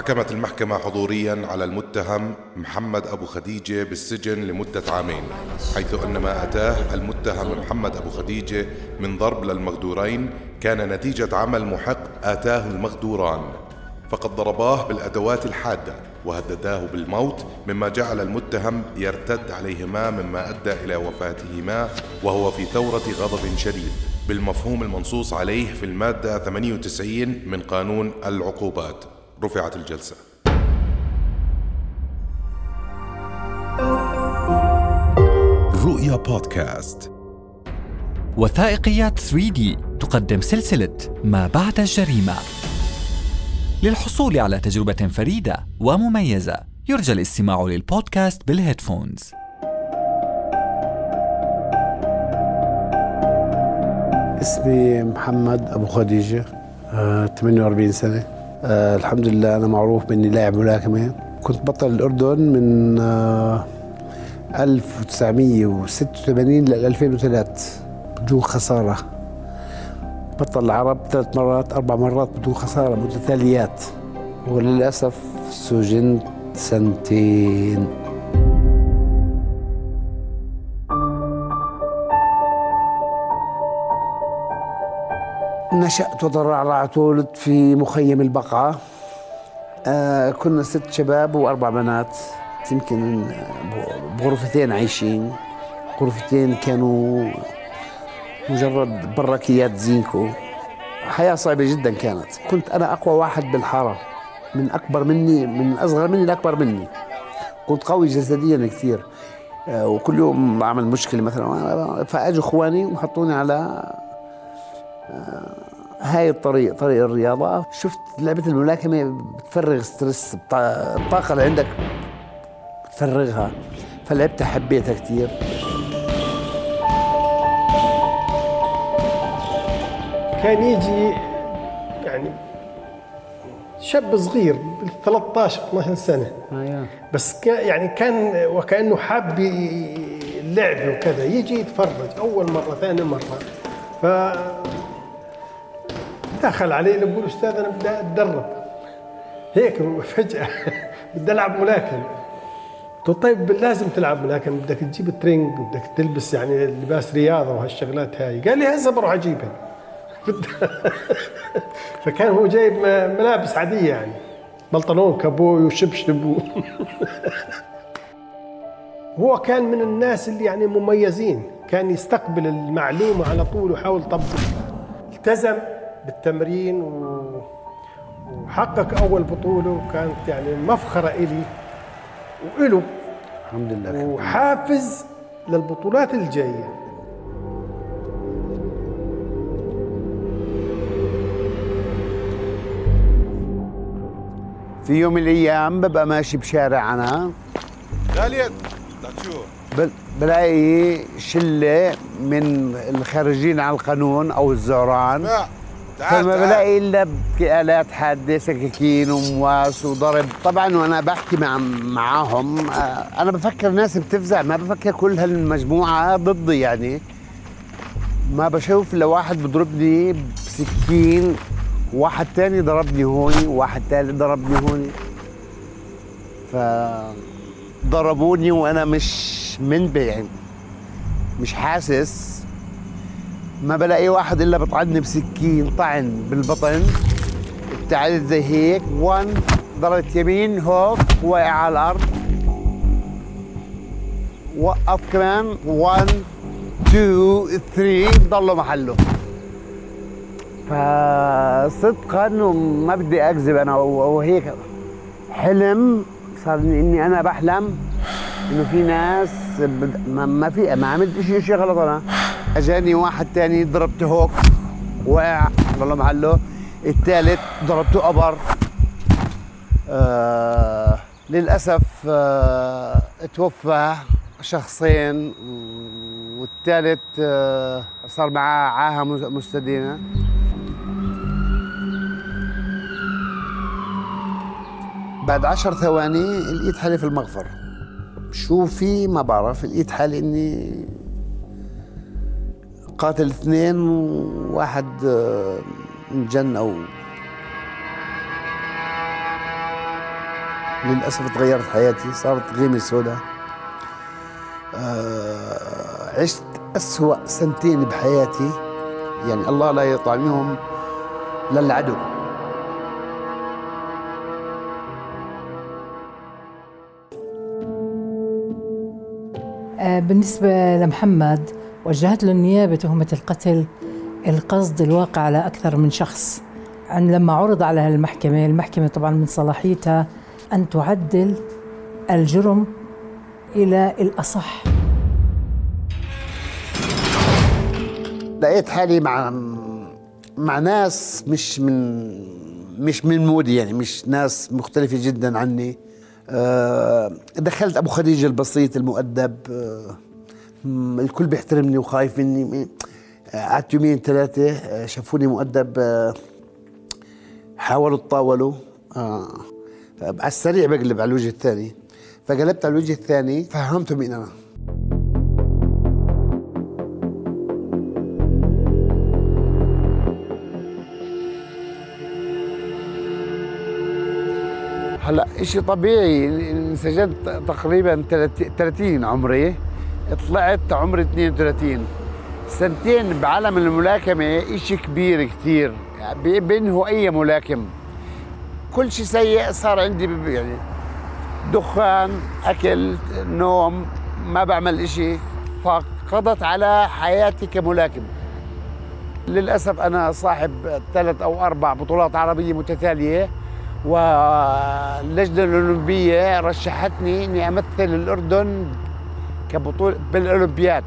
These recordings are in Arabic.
حكمت المحكمة حضوريا على المتهم محمد أبو خديجة بالسجن لمدة عامين حيث أن ما أتاه المتهم محمد أبو خديجة من ضرب للمغدورين كان نتيجة عمل محق آتاه المغدوران. فقد ضرباه بالأدوات الحادة وهدداه بالموت مما جعل المتهم يرتد عليهما مما أدى إلى وفاتهما وهو في ثورة غضب شديد بالمفهوم المنصوص عليه في المادة 98 من قانون العقوبات. رفعت الجلسة. رؤيا بودكاست. وثائقيات 3D تقدم سلسلة ما بعد الجريمة. للحصول على تجربة فريدة ومميزة يرجى الاستماع للبودكاست بالهيدفونز. اسمي محمد أبو خديجة آه، 48 سنة. آه، الحمد لله أنا معروف بإني لاعب ملاكمة. كنت بطل الأردن من آه، 1986 ل 2003 بدون خسارة. بطل العرب ثلاث مرات أربع مرات بدون خسارة متتاليات. وللأسف سجنت سنتين. نشأت وترعرعت وولدت في مخيم البقعة. آه كنا ست شباب وأربع بنات. يمكن بغرفتين عايشين. غرفتين كانوا مجرد بركيات زينكو. حياة صعبة جدا كانت. كنت أنا أقوى واحد بالحارة. من أكبر مني من أصغر مني لأكبر مني. كنت قوي جسديا كثير. آه، وكل يوم بعمل مشكلة مثلا. فأجوا إخواني وحطوني على هاي الطريق طريق الرياضة. شفت لعبة الملاكمة بتفرغ ستريس الطاقة اللي عندك بتفرغها. فلعبتها حبيتها كثير كان يجي يعني شاب صغير بال 13 12 سنة. بس كان يعني كان وكأنه حاب اللعب وكذا. يجي يتفرج أول مرة ثاني مرة. ف دخل علي يقول أستاذ أنا بدي أتدرب. هيك فجأة بدي ألعب ملاكمه قلت طيب لازم تلعب ملاكمه بدك تجيب ترينج بدك تلبس يعني لباس رياضة وهالشغلات هاي. قال لي هسه بروح أجيبها. فكان هو جايب ملابس عادية يعني. بنطلون كابوي وشبشب. هو كان من الناس اللي يعني مميزين. كان يستقبل المعلومة على طول ويحاول يطبقها. التزم. بالتمرين و... وحقق أول بطولة وكانت يعني مفخرة إلي وإله الحمد لله وحافز للبطولات الجاية. في يوم من الأيام ببقى ماشي بشارع أنا خالد لا تشوف. بل- بلاقي شلة من الخارجين على القانون أو الزعران فما بلاقي إلا آلات حادة سكاكين ومواس وضرب. طبعا وأنا بحكي مع معاهم آه، أنا بفكر ناس بتفزع ما بفكر كل هالمجموعة ضدي يعني. ما بشوف إلا واحد بضربني بسكين واحد تاني ضربني هون واحد تالت ضربني هون. ف ضربوني وأنا مش منبه يعني مش حاسس. ما بلاقي واحد إلا بطعني بسكين طعن بالبطن. ابتعدت زي هيك. وان ضربت يمين هوب وقع على الأرض. وقف كمان. 1 2 3 ضلوا محله. فصدقا وما بدي أكذب أنا وهيك حلم صار اني أنا بحلم إنه في ناس ما في ما عملت شيء شيء غلط أنا. أجاني واحد تاني ضربته هوك وقع ضل محله الثالث ضربته قبر. آه للأسف آه توفى شخصين والثالث آه صار معاه عاهة مس- مستدينة. بعد عشر ثواني لقيت حالي في المغفر شو في؟ ما بعرف. لقيت حالي إني قاتل اثنين وواحد آه، انجن أو للأسف تغيرت حياتي صارت غيمة سوداء. آه عشت أسوأ سنتين بحياتي. يعني الله لا يطعمهم للعدو آه، بالنسبة لمحمد وجهت له النيابة تهمة القتل القصد الواقع على أكثر من شخص. عن لما عرض على المحكمة المحكمة طبعا من صلاحيتها أن تعدل الجرم إلى الأصح. لقيت حالي مع مع ناس مش من مش من مودي يعني مش ناس مختلفة جدا عني. آه، دخلت أبو خديجة البسيط المؤدب. آه، الكل بيحترمني وخايف مني. قعدت يومين ثلاثة آه، شافوني مؤدب حاولوا تطاولوا. على السريع بقلب على الوجه الثاني. فقلبت على الوجه الثاني فهمتهم مين أنا. هلأ شيء طبيعي انسجنت تقريبا 30 عمري. طلعت عمري 32 سنتين بعالم الملاكمة شيء كبير كثير يعني بينهوا أي ملاكم. كل شيء سيء صار عندي يعني دخان أكل نوم ما بعمل إشي. فقضت على حياتي كملاكم. للأسف أنا صاحب ثلاث أو أربع بطولات عربية متتالية واللجنة الأولمبية رشحتني إني أمثل الأردن كبطولة بالأولمبياد.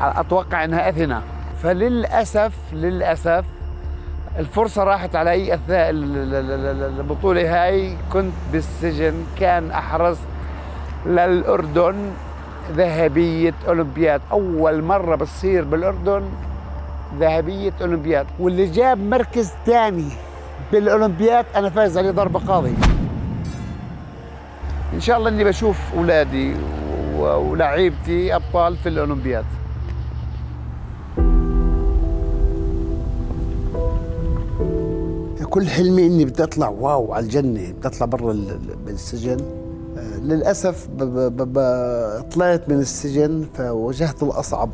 أتوقع إنها أثينا. فللأسف للأسف الفرصة راحت علي أثناء البطولة هاي. كنت بالسجن كان أحرزت للأردن ذهبية أولمبياد. أول مرة بتصير بالأردن ذهبية أولمبياد. واللي جاب مركز ثاني بالأولمبياد أنا فايز عليه ضربة قاضي إن شاء الله إني بشوف أولادي ولاعيبتي أبطال في الأولمبياد. كل حلمي إني بدي أطلع واو على الجنة بدي أطلع برا السجن. للأسف ب ب طلعت من السجن فواجهت الأصعب.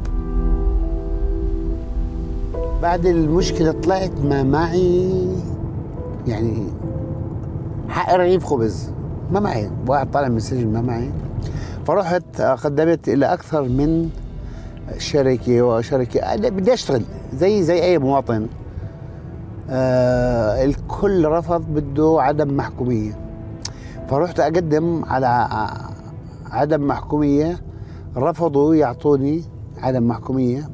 بعد المشكلة طلعت ما معي يعني حق رغيف خبز. ما معي واحد طالع من السجن ما معي. فرحت قدمت إلى أكثر من شركة وشركة بدي أشتغل زي زي أي مواطن. آه الكل رفض بده عدم محكومية. فرحت أقدم على عدم محكومية رفضوا يعطوني عدم محكومية.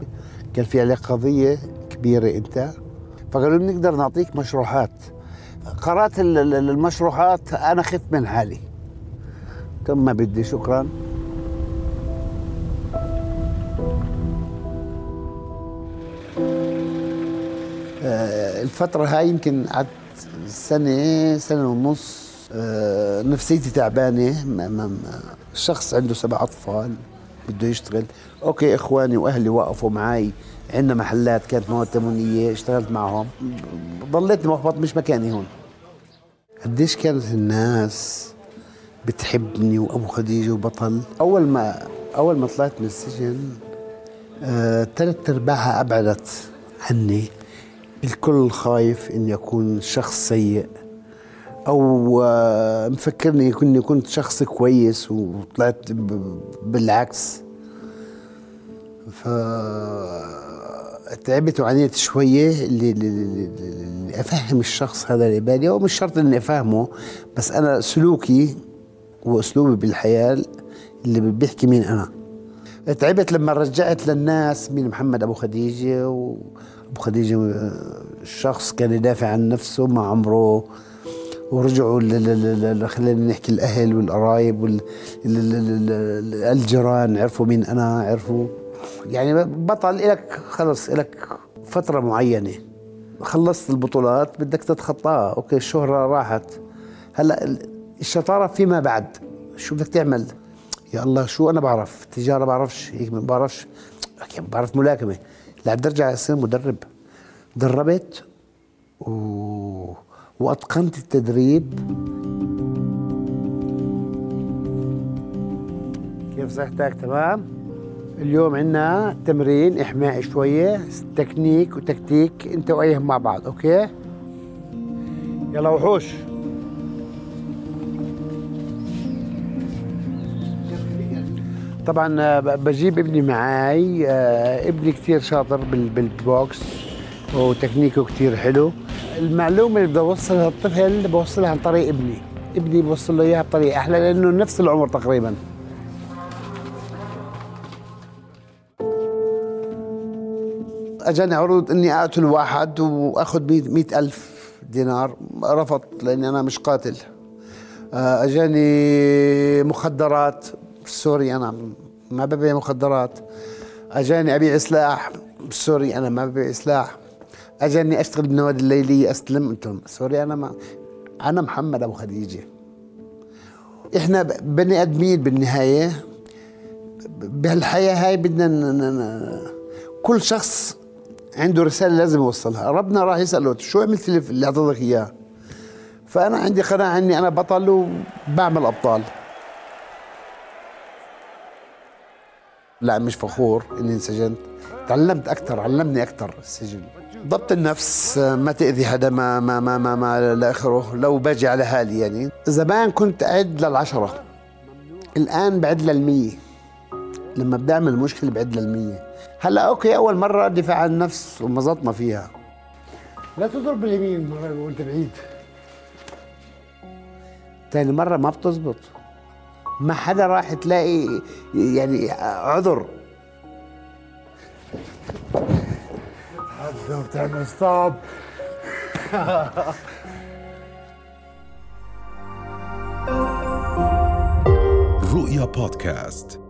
كان في عليك قضية كبيرة أنت. فقالوا بنقدر نعطيك مشروحات. قرأت المشروحات أنا خفت من حالي. كم ما بدي شكرا. آه، الفترة هاي يمكن قعدت سنة سنة ونص. آه، نفسيتي تعبانة. الشخص عنده سبع أطفال بده يشتغل. أوكي إخواني وأهلي وقفوا معي عندنا محلات كانت مواد تموينية اشتغلت معهم. ضليت محبط مش مكاني هون. قديش كانت الناس بتحبني وأبو خديجة وبطل. أول ما أول ما طلعت من السجن آه، ثلاث أرباعها أبعدت عني. الكل خايف إني أكون شخص سيء أو آه، مفكرني إني كنت شخص كويس وطلعت بالعكس. ف تعبت وعانيت اللي افهم الشخص هذا اللي بالي ومش شرط إني أفهمه بس أنا سلوكي وأسلوبي بالحياة اللي بيحكي مين أنا. تعبت لما رجعت للناس مين؟ محمد أبو خديجة وأبو خديجة الشخص كان يدافع عن نفسه مع عمره ورجعوا خلينا نحكي الأهل والقرايب والجيران عرفوا مين أنا عرفوا. يعني بطل لك خلص لك فترة معينة. خلصت البطولات بدك تتخطاها أوكي الشهرة راحت. هلأ الشطارة فيما بعد. شو بدك تعمل؟ يا الله شو أنا بعرف؟ تجارة بعرفش هيك ما بعرفش. بعرف ملاكمة. لا بدي أرجع أصير مدرب. دربت و... وأتقنت التدريب. كيف صحتك؟ تمام؟ اليوم عندنا تمرين احمائي شوية تكنيك وتكتيك أنت وأيهم مع بعض okay؟ يلا وحوش. طبعا آه، بجيب ابني معاي آه، ابني كثير شاطر بالبوكس وتكنيكه كثير حلو. المعلومة اللي بدي أوصلها للطفل بوصلها عن طريق ابني. ابني بوصل له إياها بطريقة أحلى لأنه نفس العمر تقريبا. أجاني عروض إني أقتل واحد وأخذ مئة ألف دينار. رفضت لأني أنا مش قاتل. آه، أجاني مخدرات. sorry أنا ما ببيع مخدرات. أجاني أبيع سلاح. sorry أنا ما ببيع سلاح. أجاني أشتغل بالنوادي الليلية أستلم. أنتم sorry أنا ما أنا محمد أبو خديجة. إحنا بني آدمين بالنهاية. بهالحياة هاي بدنا كل شخص عنده رسالة لازم يوصلها. ربنا راح يسأله شو عملت لي اللي أعطيتك إياه؟ فأنا عندي قناعة إني أنا بطل وبعمل أبطال. لا مش فخور إني انسجنت. تعلمت أكثر علمني أكثر السجن. ضبط النفس ما تأذي حدا ما ما ما ما, ما لآخره لو باجي على حالي يعني. زمان كنت أعد للعشرة الآن بعد للمية. لما بدي اعمل مشكلة بعد للمية. هلأ okay أول مرة دفاع عن النفس ومزطنا فيها. لا تضرب باليمين مره وأنت بعيد. ثاني مرة ما بتزبط. ما حدا راح تلاقي يعني عذر. تتحدى وبتعمل stop رؤيا بودكاست.